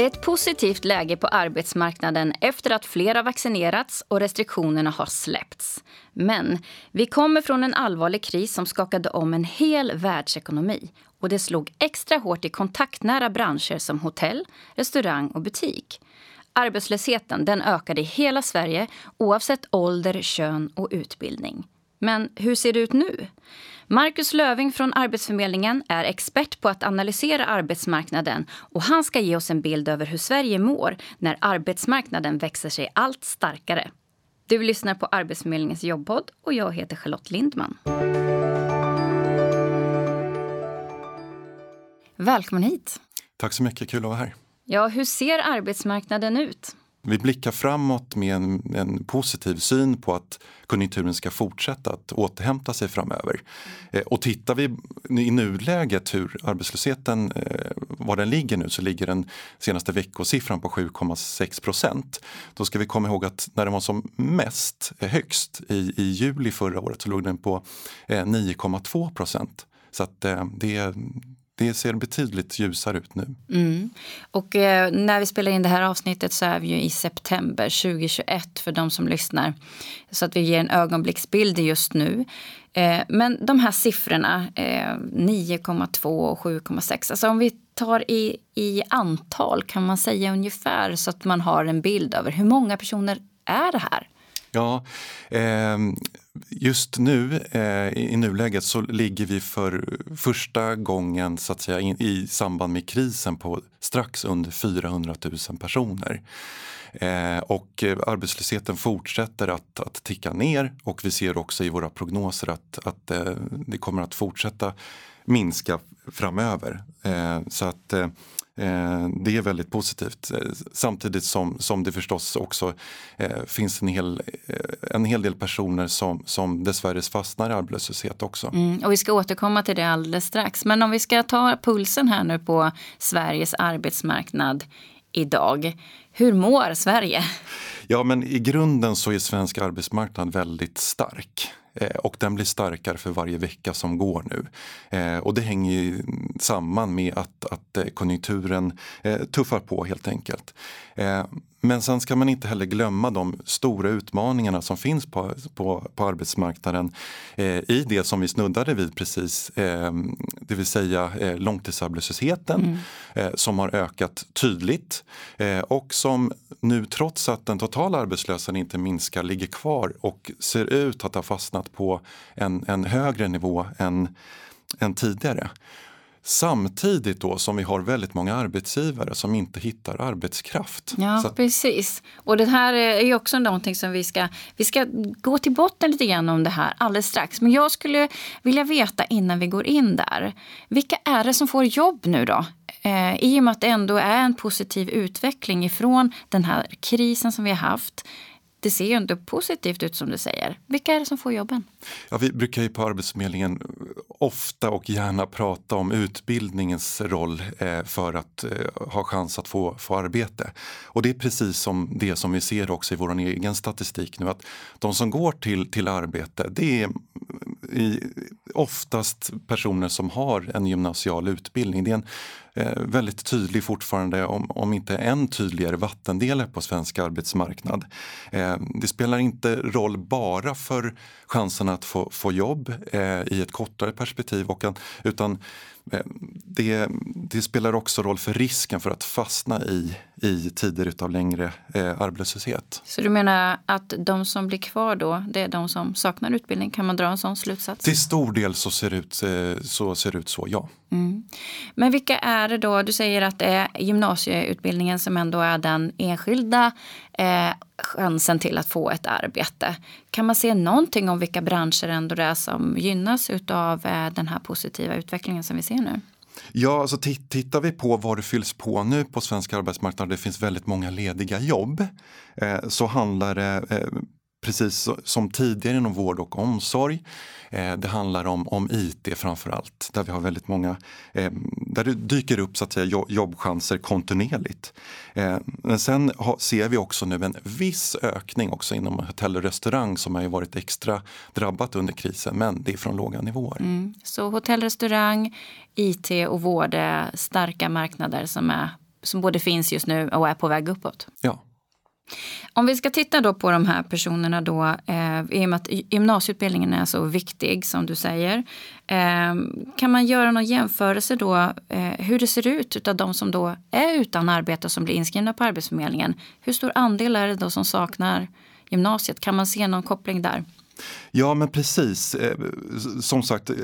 Det är ett positivt läge på arbetsmarknaden efter att fler har vaccinerats och restriktionerna har släppts. Men vi kommer från en allvarlig kris som skakade om en hel världsekonomi. Och det slog extra hårt i kontaktnära branscher som hotell, restaurang och butik. Arbetslösheten den ökade i hela Sverige oavsett ålder, kön och utbildning. Men hur ser det ut nu? Marcus Löving från Arbetsförmedlingen är expert på att analysera arbetsmarknaden och han ska ge oss en bild över hur Sverige mår när arbetsmarknaden växer sig allt starkare. Du lyssnar på Arbetsförmedlingens jobbpodd och jag heter Charlotte Lindman. Välkommen hit. Tack så mycket, kul att vara här. Ja, hur ser arbetsmarknaden ut? Vi blickar framåt med en, en, positiv syn på att konjunkturen ska fortsätta att återhämta sig framöver. Eh, och tittar vi i nuläget hur arbetslösheten, eh, var den ligger nu, så ligger den senaste veckosiffran på 7,6 procent. Då ska vi komma ihåg att när den var som mest, eh, högst, i, i juli förra året så låg den på eh, 9,2 procent. Så att eh, det, det ser betydligt ljusare ut nu. Mm. Och eh, när vi spelar in det här avsnittet så är vi ju i september 2021 för de som lyssnar. Så att vi ger en ögonblicksbild just nu. Eh, men de här siffrorna, eh, 9,2 och 7,6. Alltså om vi tar i, i antal, kan man säga ungefär så att man har en bild över hur många personer är det här? Ja, eh, just nu eh, i nuläget så ligger vi för första gången så att säga, in, i samband med krisen på strax under 400 000 personer. Eh, och eh, arbetslösheten fortsätter att, att ticka ner och vi ser också i våra prognoser att, att eh, det kommer att fortsätta minska framöver. Eh, så att Eh, det är väldigt positivt. Eh, samtidigt som, som det förstås också eh, finns en hel, eh, en hel del personer som, som dessvärre fastnar i arbetslöshet också. Mm, och vi ska återkomma till det alldeles strax. Men om vi ska ta pulsen här nu på Sveriges arbetsmarknad idag. Hur mår Sverige? Ja, men i grunden så är svensk arbetsmarknad väldigt stark. Eh, och den blir starkare för varje vecka som går nu. Eh, och det hänger samman med att, att eh, konjunkturen tuffar på helt enkelt. Men sen ska man inte heller glömma de stora utmaningarna som finns på, på, på arbetsmarknaden i det som vi snuddade vid precis, det vill säga eh, långtidsarbetslösheten mm. som har ökat tydligt och som nu trots att den totala arbetslösheten inte minskar ligger kvar och ser ut att ha fastnat på en, en högre nivå än, än tidigare. Samtidigt då som vi har väldigt många arbetsgivare som inte hittar arbetskraft. Ja, att... precis. Och det här är ju också någonting som vi ska, vi ska gå till botten lite grann om det här alldeles strax. Men jag skulle vilja veta innan vi går in där. Vilka är det som får jobb nu då? Eh, I och med att det ändå är en positiv utveckling ifrån den här krisen som vi har haft det ser ju ändå positivt ut som du säger. Vilka är det som får jobben? Ja, vi brukar ju på Arbetsförmedlingen ofta och gärna prata om utbildningens roll eh, för att eh, ha chans att få, få arbete. Och det är precis som det som vi ser också i vår egen statistik nu att de som går till, till arbete det är i, oftast personer som har en gymnasial utbildning. Det är en eh, väldigt tydlig fortfarande, om, om inte än tydligare, vattendelare på svensk arbetsmarknad. Eh, det spelar inte roll bara för chansen att få, få jobb eh, i ett kortare perspektiv och, utan det, det, spelar också roll för risken för att fastna i, i tider av längre eh, arbetslöshet. Så du menar att de som blir kvar då, det är de som saknar utbildning? Kan man dra en sån slutsats? Till stor del så ser det ut eh, så, ser ut så ja. Mm. Men vilka är det då? Du säger att det är gymnasieutbildningen som ändå är den enskilda eh, chansen till att få ett arbete. Kan man se någonting om vilka branscher ändå det är som gynnas av eh, den här positiva utvecklingen som vi ser nu? Ja, alltså tittar vi på vad det fylls på nu på svensk arbetsmarknad, det finns väldigt många lediga jobb, eh, så handlar det eh, precis som tidigare inom vård och omsorg. Eh, det handlar om, om IT framför allt, där vi har väldigt många, eh, där det dyker upp så att säga, jobbchanser kontinuerligt. Eh, men sen ser vi också nu en viss ökning också inom hotell och restaurang som har varit extra drabbat under krisen, men det är från låga nivåer. Mm. Så hotell, restaurang, IT och vård är starka marknader som är som både finns just nu och är på väg uppåt. Ja. Om vi ska titta då på de här personerna då, eh, i och med att gymnasieutbildningen är så viktig som du säger. Eh, kan man göra någon jämförelse då eh, hur det ser ut av de som då är utan arbete och som blir inskrivna på Arbetsförmedlingen? Hur stor andel är det då som saknar gymnasiet? Kan man se någon koppling där? Ja men precis. Eh, som sagt, eh,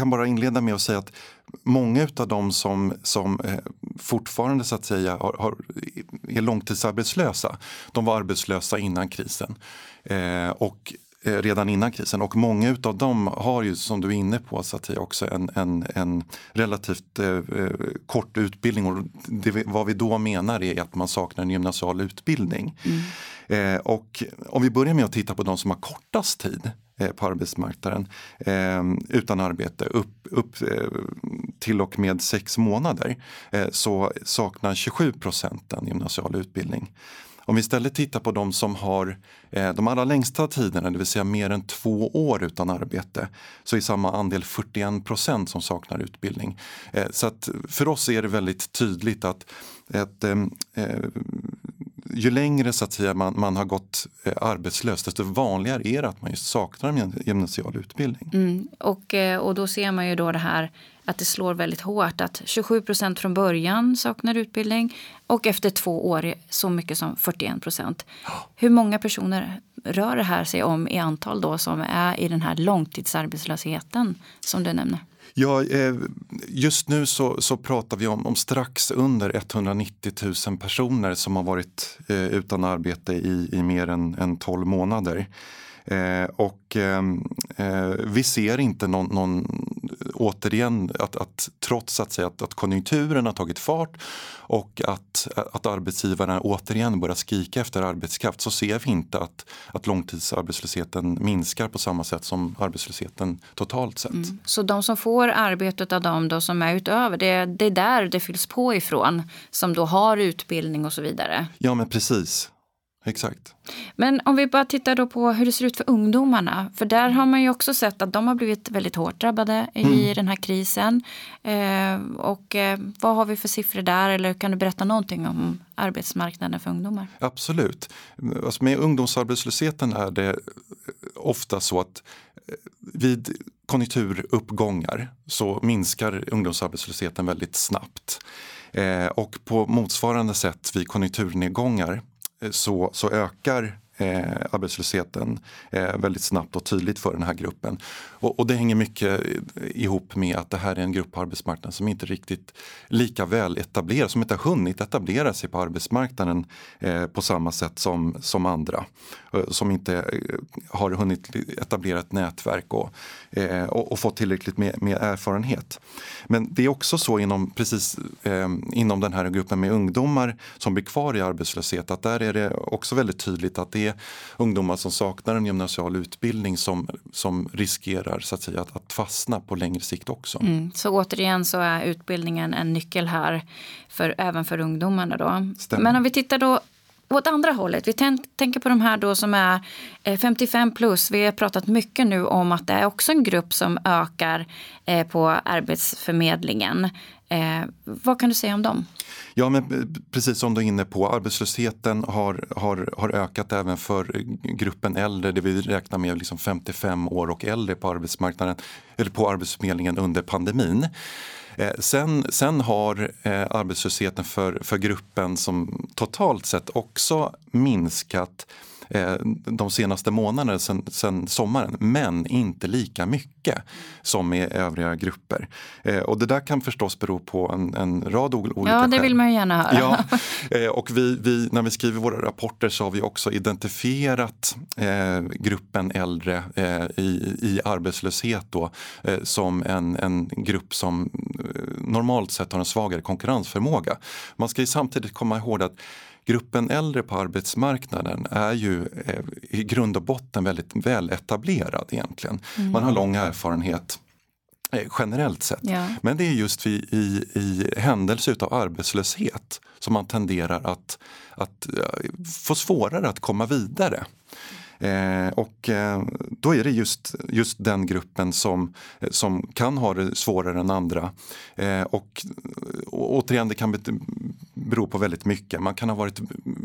kan bara inleda med att säga att många av de som, som eh, fortfarande så att säga har, har, är långtidsarbetslösa, de var arbetslösa innan krisen. Eh, och eh, redan innan krisen och många av dem har ju som du är inne på så att säga, också en, en, en relativt eh, kort utbildning och det, vad vi då menar är att man saknar en gymnasial utbildning. Mm. Eh, och om vi börjar med att titta på de som har kortast tid Eh, Eh, på arbetsmarknaden eh, utan arbete upp, upp eh, till och med sex månader eh, så saknar 27 procent en gymnasial utbildning. Om vi istället tittar på de som har eh, de allra längsta tiderna, det vill säga mer än två år utan arbete, så är samma andel 41 procent som saknar utbildning. Så att för oss är det väldigt tydligt att ett, ju längre så att säga, man, man har gått eh, arbetslös desto vanligare är det att man just saknar en gymnasial utbildning. Mm. Och, eh, och då ser man ju då det här att det slår väldigt hårt att 27 procent från början saknar utbildning och efter två år så mycket som 41 procent. Hur många personer rör det här sig om i antal då som är i den här långtidsarbetslösheten som du nämner? Ja, eh, just nu så, så pratar vi om, om strax under 190 000 personer som har varit eh, utan arbete i, i mer än, än 12 månader. Eh, och ehm, eh, vi ser inte någon, någon återigen att, att trots att, säga, att, att konjunkturen har tagit fart och att, att arbetsgivarna återigen börjar skrika efter arbetskraft så ser vi inte att, att långtidsarbetslösheten minskar på samma sätt som arbetslösheten totalt sett. Mm. Så de som får arbetet av dem då som är utöver, det, det är där det fylls på ifrån som då har utbildning och så vidare? Ja men precis. Exakt. Men om vi bara tittar då på hur det ser ut för ungdomarna. För där har man ju också sett att de har blivit väldigt hårt drabbade mm. i den här krisen. Eh, och eh, vad har vi för siffror där? Eller kan du berätta någonting om arbetsmarknaden för ungdomar? Absolut. Alltså med ungdomsarbetslösheten är det ofta så att eh, vid konjunkturuppgångar så minskar ungdomsarbetslösheten väldigt snabbt. Eh, och på motsvarande sätt vid konjunkturnedgångar så, så ökar eh, arbetslösheten eh, väldigt snabbt och tydligt för den här gruppen. Och, och, det hänger mycket ihop med att det här är en grupp på arbetsmarknaden som inte riktigt lika väl etablerar, som inte har hunnit etablera sig på arbetsmarknaden eh, på samma sätt som, som andra. Eh, som inte eh, har hunnit etablera ett nätverk och, eh, och, och fått tillräckligt med, med, erfarenhet. Men det är också så inom, precis, eh, inom den här gruppen med ungdomar som blir kvar i arbetslöshet att där är det också väldigt tydligt att det är ungdomar som saknar en gymnasial utbildning som, som riskerar så att, säga, att, att fastna på längre sikt också. Mm. Så återigen så är utbildningen en nyckel här för, även för ungdomarna. Då. Stämmer. Men om vi tittar då åt andra hållet. Vi tänker på de här då som är 55 eh, plus. Vi har pratat mycket nu om att det är också en grupp som ökar eh, på Arbetsförmedlingen. Eh, vad kan du säga om dem? Ja, men precis som du är inne på, arbetslösheten har, har, har ökat även för gruppen äldre, det vi räknar med liksom 55 år och äldre på arbetsmarknaden eller på Arbetsförmedlingen under pandemin. Eh, sen, sen har eh, arbetslösheten för, för gruppen som totalt sett också minskat de senaste månaderna sen, sen, sommaren, men inte lika mycket som i övriga grupper. Eh, och det där kan förstås bero på en, en rad olika Ja, det vill man ju gärna höra. Ja, eh, och vi, vi, när vi skriver våra rapporter så har vi också identifierat eh, gruppen äldre eh, i, i arbetslöshet då, eh, som en, en grupp som normalt sett har en svagare konkurrensförmåga. Man ska ju samtidigt komma ihåg att gruppen äldre på arbetsmarknaden är ju eh, i grund och botten väldigt väl etablerad egentligen. Mm. Man har lång erfarenhet eh, generellt sett. Ja. Men det är just i, i, i händelse av arbetslöshet som man tenderar att, att få svårare att komma vidare. Eh, och eh, då är det just, just den gruppen som, som kan ha det svårare än andra. Eh, och, och återigen, det kan beror på väldigt mycket. Man kan ha varit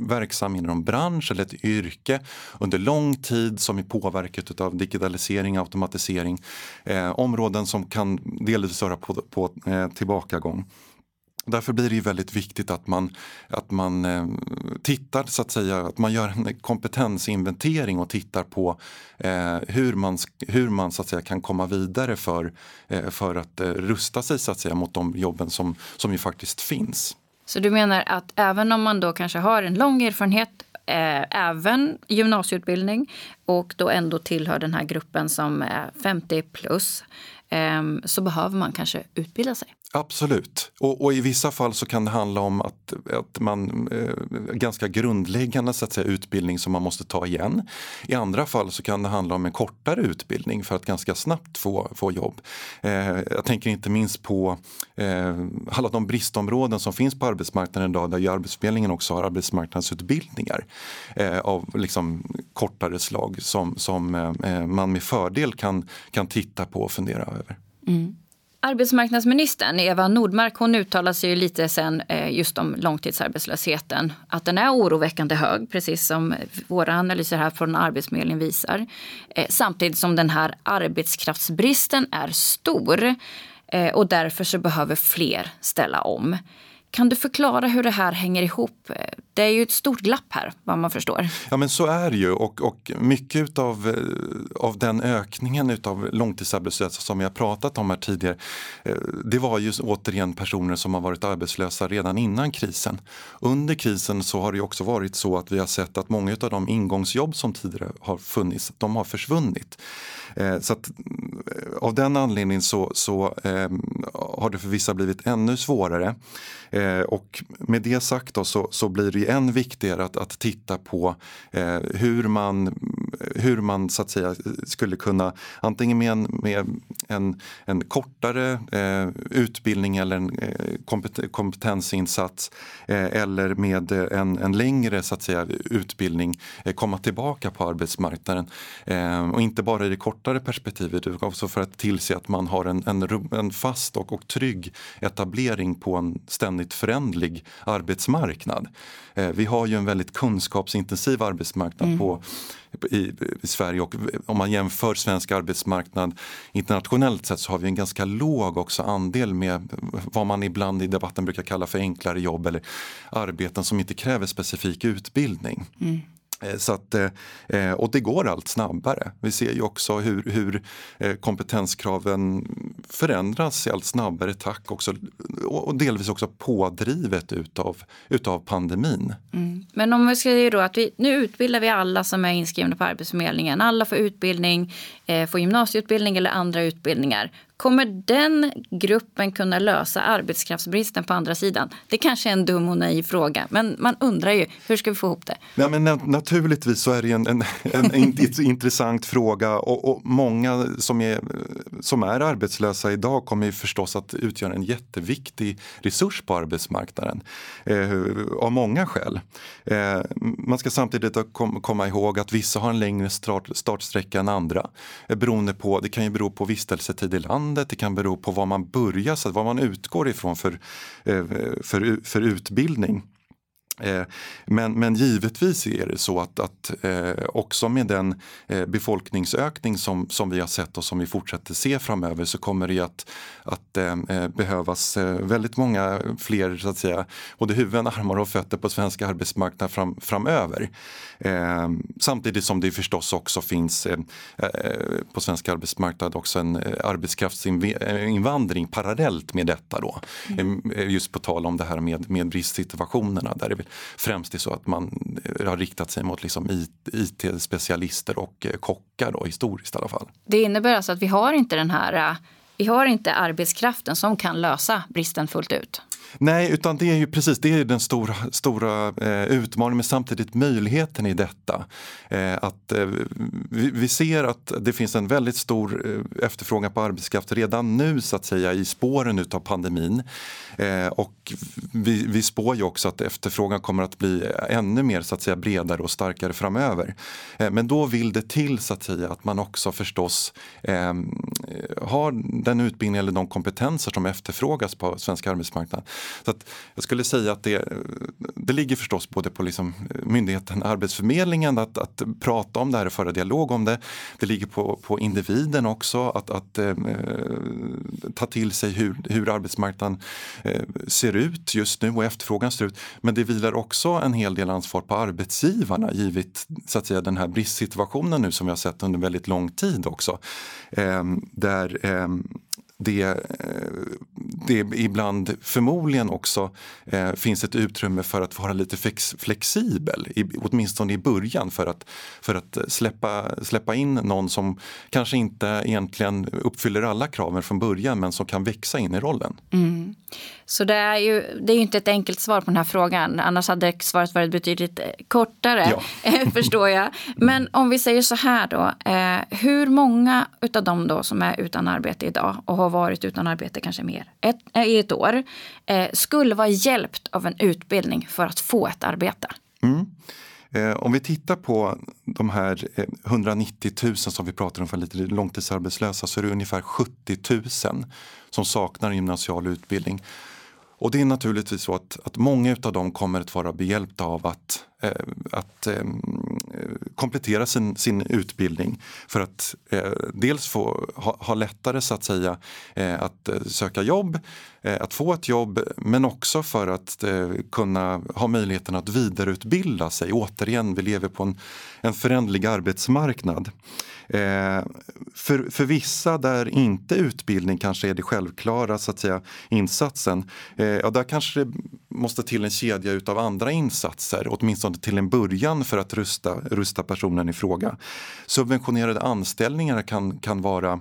verksam inom en bransch eller ett yrke under lång tid som är påverkat av digitalisering, automatisering. Eh, områden som kan delvis vara på, på eh, tillbakagång. Därför blir det ju väldigt viktigt att man, att man eh, tittar så att säga, att man gör en kompetensinventering och tittar på eh, hur man, hur man så att säga, kan komma vidare för, eh, för att eh, rusta sig så att säga, mot de jobben som, som ju faktiskt finns. Så du menar att även om man då kanske har en lång erfarenhet eh, även gymnasieutbildning och då ändå tillhör den här gruppen som är 50 plus eh, Ehm, så behöver man kanske utbilda sig? Absolut. Och, och, i vissa fall så kan det handla om att, att man eh, ganska grundläggande så att säga, utbildning som man måste ta igen. I andra fall så kan det handla om en kortare utbildning för att ganska snabbt få, få jobb. Eh, jag tänker inte minst på eh, alla de bristområden som finns på arbetsmarknaden idag där ju Arbetsförmedlingen också har arbetsmarknadsutbildningar eh, av liksom kortare slag som, som eh, eh, man med fördel kan, kan titta på och fundera över. Mm. Arbetsmarknadsministern Eva Nordmark hon uttalar sig ju lite sen eh, just om långtidsarbetslösheten. Att den är oroväckande hög, precis som våra analyser här från Arbetsförmedlingen visar. Eh, samtidigt som den här arbetskraftsbristen är stor och därför så behöver fler ställa om. Kan du förklara hur det här hänger ihop? Det är ju ett stort glapp här, vad man förstår. Ja, men så är det ju. Och, och mycket av, eh, av den ökningen av långtidsarbetslösa som jag pratat om här tidigare, eh, det var ju återigen personer som har varit arbetslösa redan innan krisen. Under krisen så har det också varit så att vi har sett att många av de ingångsjobb som tidigare har funnits, de har försvunnit. Eh, så att, av den anledningen så, så har det för vissa blivit ännu svårare. Eh, och med det sagt då, så, så blir det än viktigare att, att titta på eh, hur, man, hur man så att säga skulle kunna antingen med en, med en, en kortare eh, utbildning eller en eh, kompetensinsats eh, eller med en, en längre så att säga, utbildning eh, komma tillbaka på arbetsmarknaden. och inte bara i det kortare perspektivet utan också för att tillse att man har en, en, en fast och, och trygg etablering på en ständigt förändlig arbetsmarknad. Eh, vi har ju en väldigt kunskapsintensiv arbetsmarknad mm. på, i, i, Sverige och om man jämför svensk arbetsmarknad internationellt sett så har vi en ganska låg också andel med vad man ibland i debatten brukar kalla för enklare jobb eller arbeten som inte kräver specifik utbildning. Mm. Eh, så att, eh, eh, och det går allt snabbare. Vi ser ju också hur, hur kompetenskraven förändras i allt snabbare takt också, och delvis också pådrivet utav, utav pandemin. Mm. Men om vi säger då att vi, nu utbildar vi alla som är inskrivna på Arbetsförmedlingen. Alla får utbildning, får gymnasieutbildning eller andra utbildningar. Kommer den gruppen kunna lösa arbetskraftsbristen på andra sidan? Det kanske är en dum och naiv fråga, men man undrar ju hur ska vi få ihop det? Ja, men naturligtvis så är det en, en, en, en intressant fråga och, och, många som är, som är arbetslösa idag kommer ju förstås att utgöra en jätteviktig resurs på arbetsmarknaden eh, av många skäl. Eh, man ska samtidigt kom, komma ihåg att vissa har en längre start, startsträcka än andra. Eh, beroende på, det kan ju bero på vistelsetid i land landet, det kan bero på var man börjar, så vad man utgår ifrån för, eh, för, för utbildning. Eh, men, men givetvis är det så att, att eh, också med den eh, befolkningsökning som, som vi har sett och som vi fortsätter se framöver så kommer det att, att eh, eh behövas eh, väldigt många fler så att säga, både huvuden, armar och fötter på svensk arbetsmarknad fram, framöver. samtidigt som det förstås också finns på svensk arbetsmarknad också en arbetskraftsinvandring parallellt med detta. Då. Mm. Just på tal om det här med, med bristsituationerna där det främst är så att man eh, har riktat sig mot liksom IT-specialister och eh, kockar då, historiskt i alla fall. Det innebär alltså att vi har inte den här eh, vi har inte arbetskraften som kan lösa bristen fullt ut. Nej, utan det är ju precis det är den stora, stora eh, utmaningen men samtidigt möjligheten i detta. Eh, att, eh, vi, vi, ser att det finns en väldigt stor eh, efterfrågan på arbetskraft redan nu så att säga i spåren utav pandemin. Eh, och vi, vi spår ju också att efterfrågan kommer att bli ännu mer så att säga bredare och starkare framöver. Eh, men då vill det till så att säga att man också förstås ehm, Eh, har den utbildning eller de kompetenser som efterfrågas på svensk arbetsmarknad Så att jag skulle säga att det, det ligger förstås både på liksom eh, myndigheten Arbetsförmedlingen att, att prata om det här och föra dialog om det. Det ligger på, på individen också att, att eh, ta till sig hur, hur arbetsmarknaden eh, ser ut just nu och efterfrågan ser ut. Men det vilar också en hel del ansvar på arbetsgivarna givet så att säga, den här bristsituationen nu som vi har sett under väldigt lång tid också. Eh, där eh, det, eh, det ibland förmodligen också eh, finns ett utrymme för att vara lite flex, flexibel, i, åtminstone i början för att, för att släppa, släppa in någon som kanske inte egentligen uppfyller alla kraven från början men som kan växa in i rollen. Mm. Så det är, ju, det är ju inte ett enkelt svar på den här frågan. Annars hade svaret varit betydligt eh, kortare, ja. Eh, förstår jag. Men om vi säger så här då. Eh, hur många av dem då som är utan arbete idag och har varit utan arbete kanske mer ett, eh, i ett år eh, skulle vara hjälpt av en utbildning för att få ett arbete? Mm. Eh, om vi tittar på de här 190 000 som vi pratar om för lite långtidsarbetslösa så är det ungefär 70 000 som saknar gymnasial utbildning. Och det är naturligtvis så att, att många av dem kommer att vara behjälpta av att, eh, att eh, komplettera sin, sin utbildning för att eh, dels få ha, ha, lättare så att säga eh, att eh, söka jobb, eh, att få ett jobb men också för att eh, kunna ha möjligheten att vidareutbilda sig. Återigen, vi lever på en, en förändlig arbetsmarknad. Eh, för, för vissa där inte utbildning kanske är det självklara så att säga, insatsen, eh, ja, där kanske det måste till en kedja utav andra insatser, åtminstone till en början för att rusta, rusta personen i fråga. Subventionerade anställningar kan, kan vara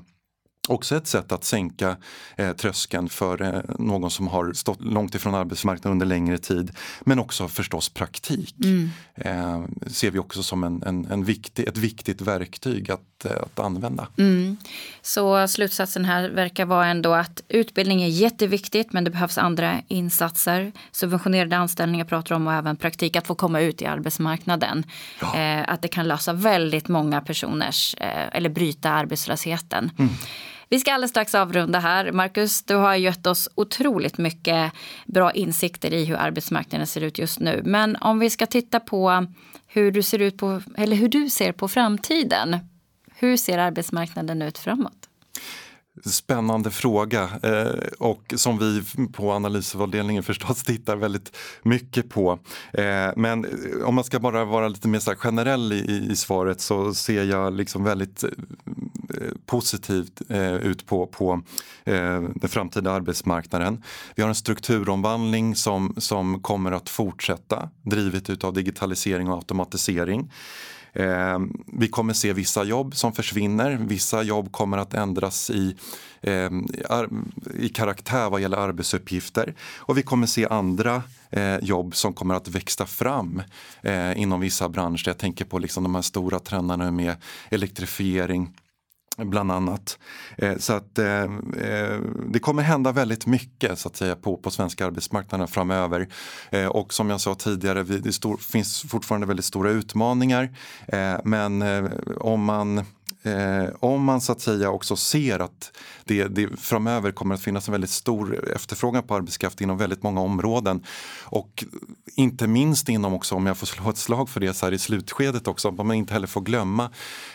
också ett sätt att sänka eh, tröskeln för eh, någon som har stått långt ifrån arbetsmarknaden under längre tid. Men också förstås praktik. Mm. Eh, ser vi också som en, en, en viktig, ett viktigt verktyg att, eh, att använda. Mm. Så slutsatsen här verkar vara ändå att utbildning är jätteviktigt men det behövs andra insatser. Subventionerade anställningar pratar om och även praktik, att få komma ut i arbetsmarknaden. Ja. Eh, att det kan lösa väldigt många personers, eh, eller bryta arbetslösheten. Mm. Vi ska alldeles strax avrunda här. Marcus, du har gett oss otroligt mycket bra insikter i hur arbetsmarknaden ser ut just nu. Men om vi ska titta på hur du ser, ut på, eller hur du ser på framtiden. Hur ser arbetsmarknaden ut framåt? Spännande fråga eh, och som vi på analysavdelningen förstås tittar väldigt mycket på. Eh, men eh, om man ska bara vara lite mer så generell i, i, svaret så ser jag liksom väldigt eh, Eh, positivt eh, ut på, på eh, den framtida arbetsmarknaden. Vi har en strukturomvandling som, som kommer att fortsätta drivet av digitalisering och automatisering. Eh, vi kommer se vissa jobb som försvinner, vissa jobb kommer att ändras i, eh, i karaktär vad gäller arbetsuppgifter och vi kommer se andra eh, jobb som kommer att växa fram eh, inom vissa branscher. Jag tänker på liksom de här stora trenderna med elektrifiering Bland annat. Eh, så att eh, eh, det kommer hända väldigt mycket så att säga på, på svenska arbetsmarknaden framöver. Eh, och som jag sa tidigare, det stor, finns fortfarande väldigt stora utmaningar. Eh, men om man Eh, om man så att säga också ser att det, det framöver kommer att finnas en väldigt stor efterfrågan på arbetskraft inom väldigt många områden. Och inte minst inom också, om jag får slå ett slag för det så här i slutskedet också, att man inte heller får glömma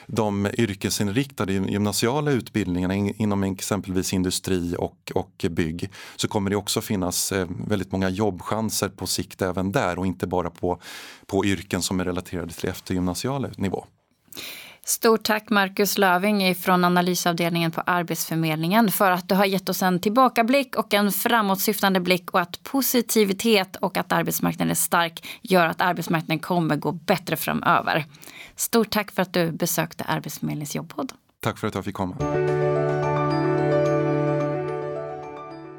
de yrkesinriktade gymnasiala utbildningarna inom exempelvis industri och, och bygg. Så kommer det också finnas eh, väldigt många jobbchanser på sikt även där och inte bara på, på yrken som är relaterade till eftergymnasial nivå. Stort tack Marcus Löving från analysavdelningen på Arbetsförmedlingen för att du har gett oss en tillbakablick och en framåtsyftande blick och att positivitet och att arbetsmarknaden är stark gör att arbetsmarknaden kommer gå bättre framöver. Stort tack för att du besökte Arbetsförmedlingens jobbpodd. Tack för att jag fick komma.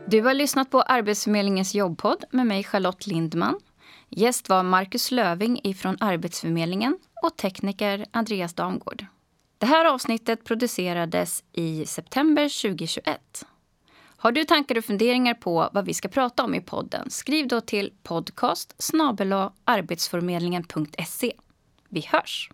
Du har lyssnat på Arbetsförmedlingens jobbpodd med mig Charlotte Lindman. Gäst var Marcus Löving från Arbetsförmedlingen och tekniker Andreas Damgård. Det här avsnittet producerades i september 2021. Har du tankar och funderingar på vad vi ska prata om i podden? Skriv då till podcast arbetsförmedlingen.se. Vi hörs!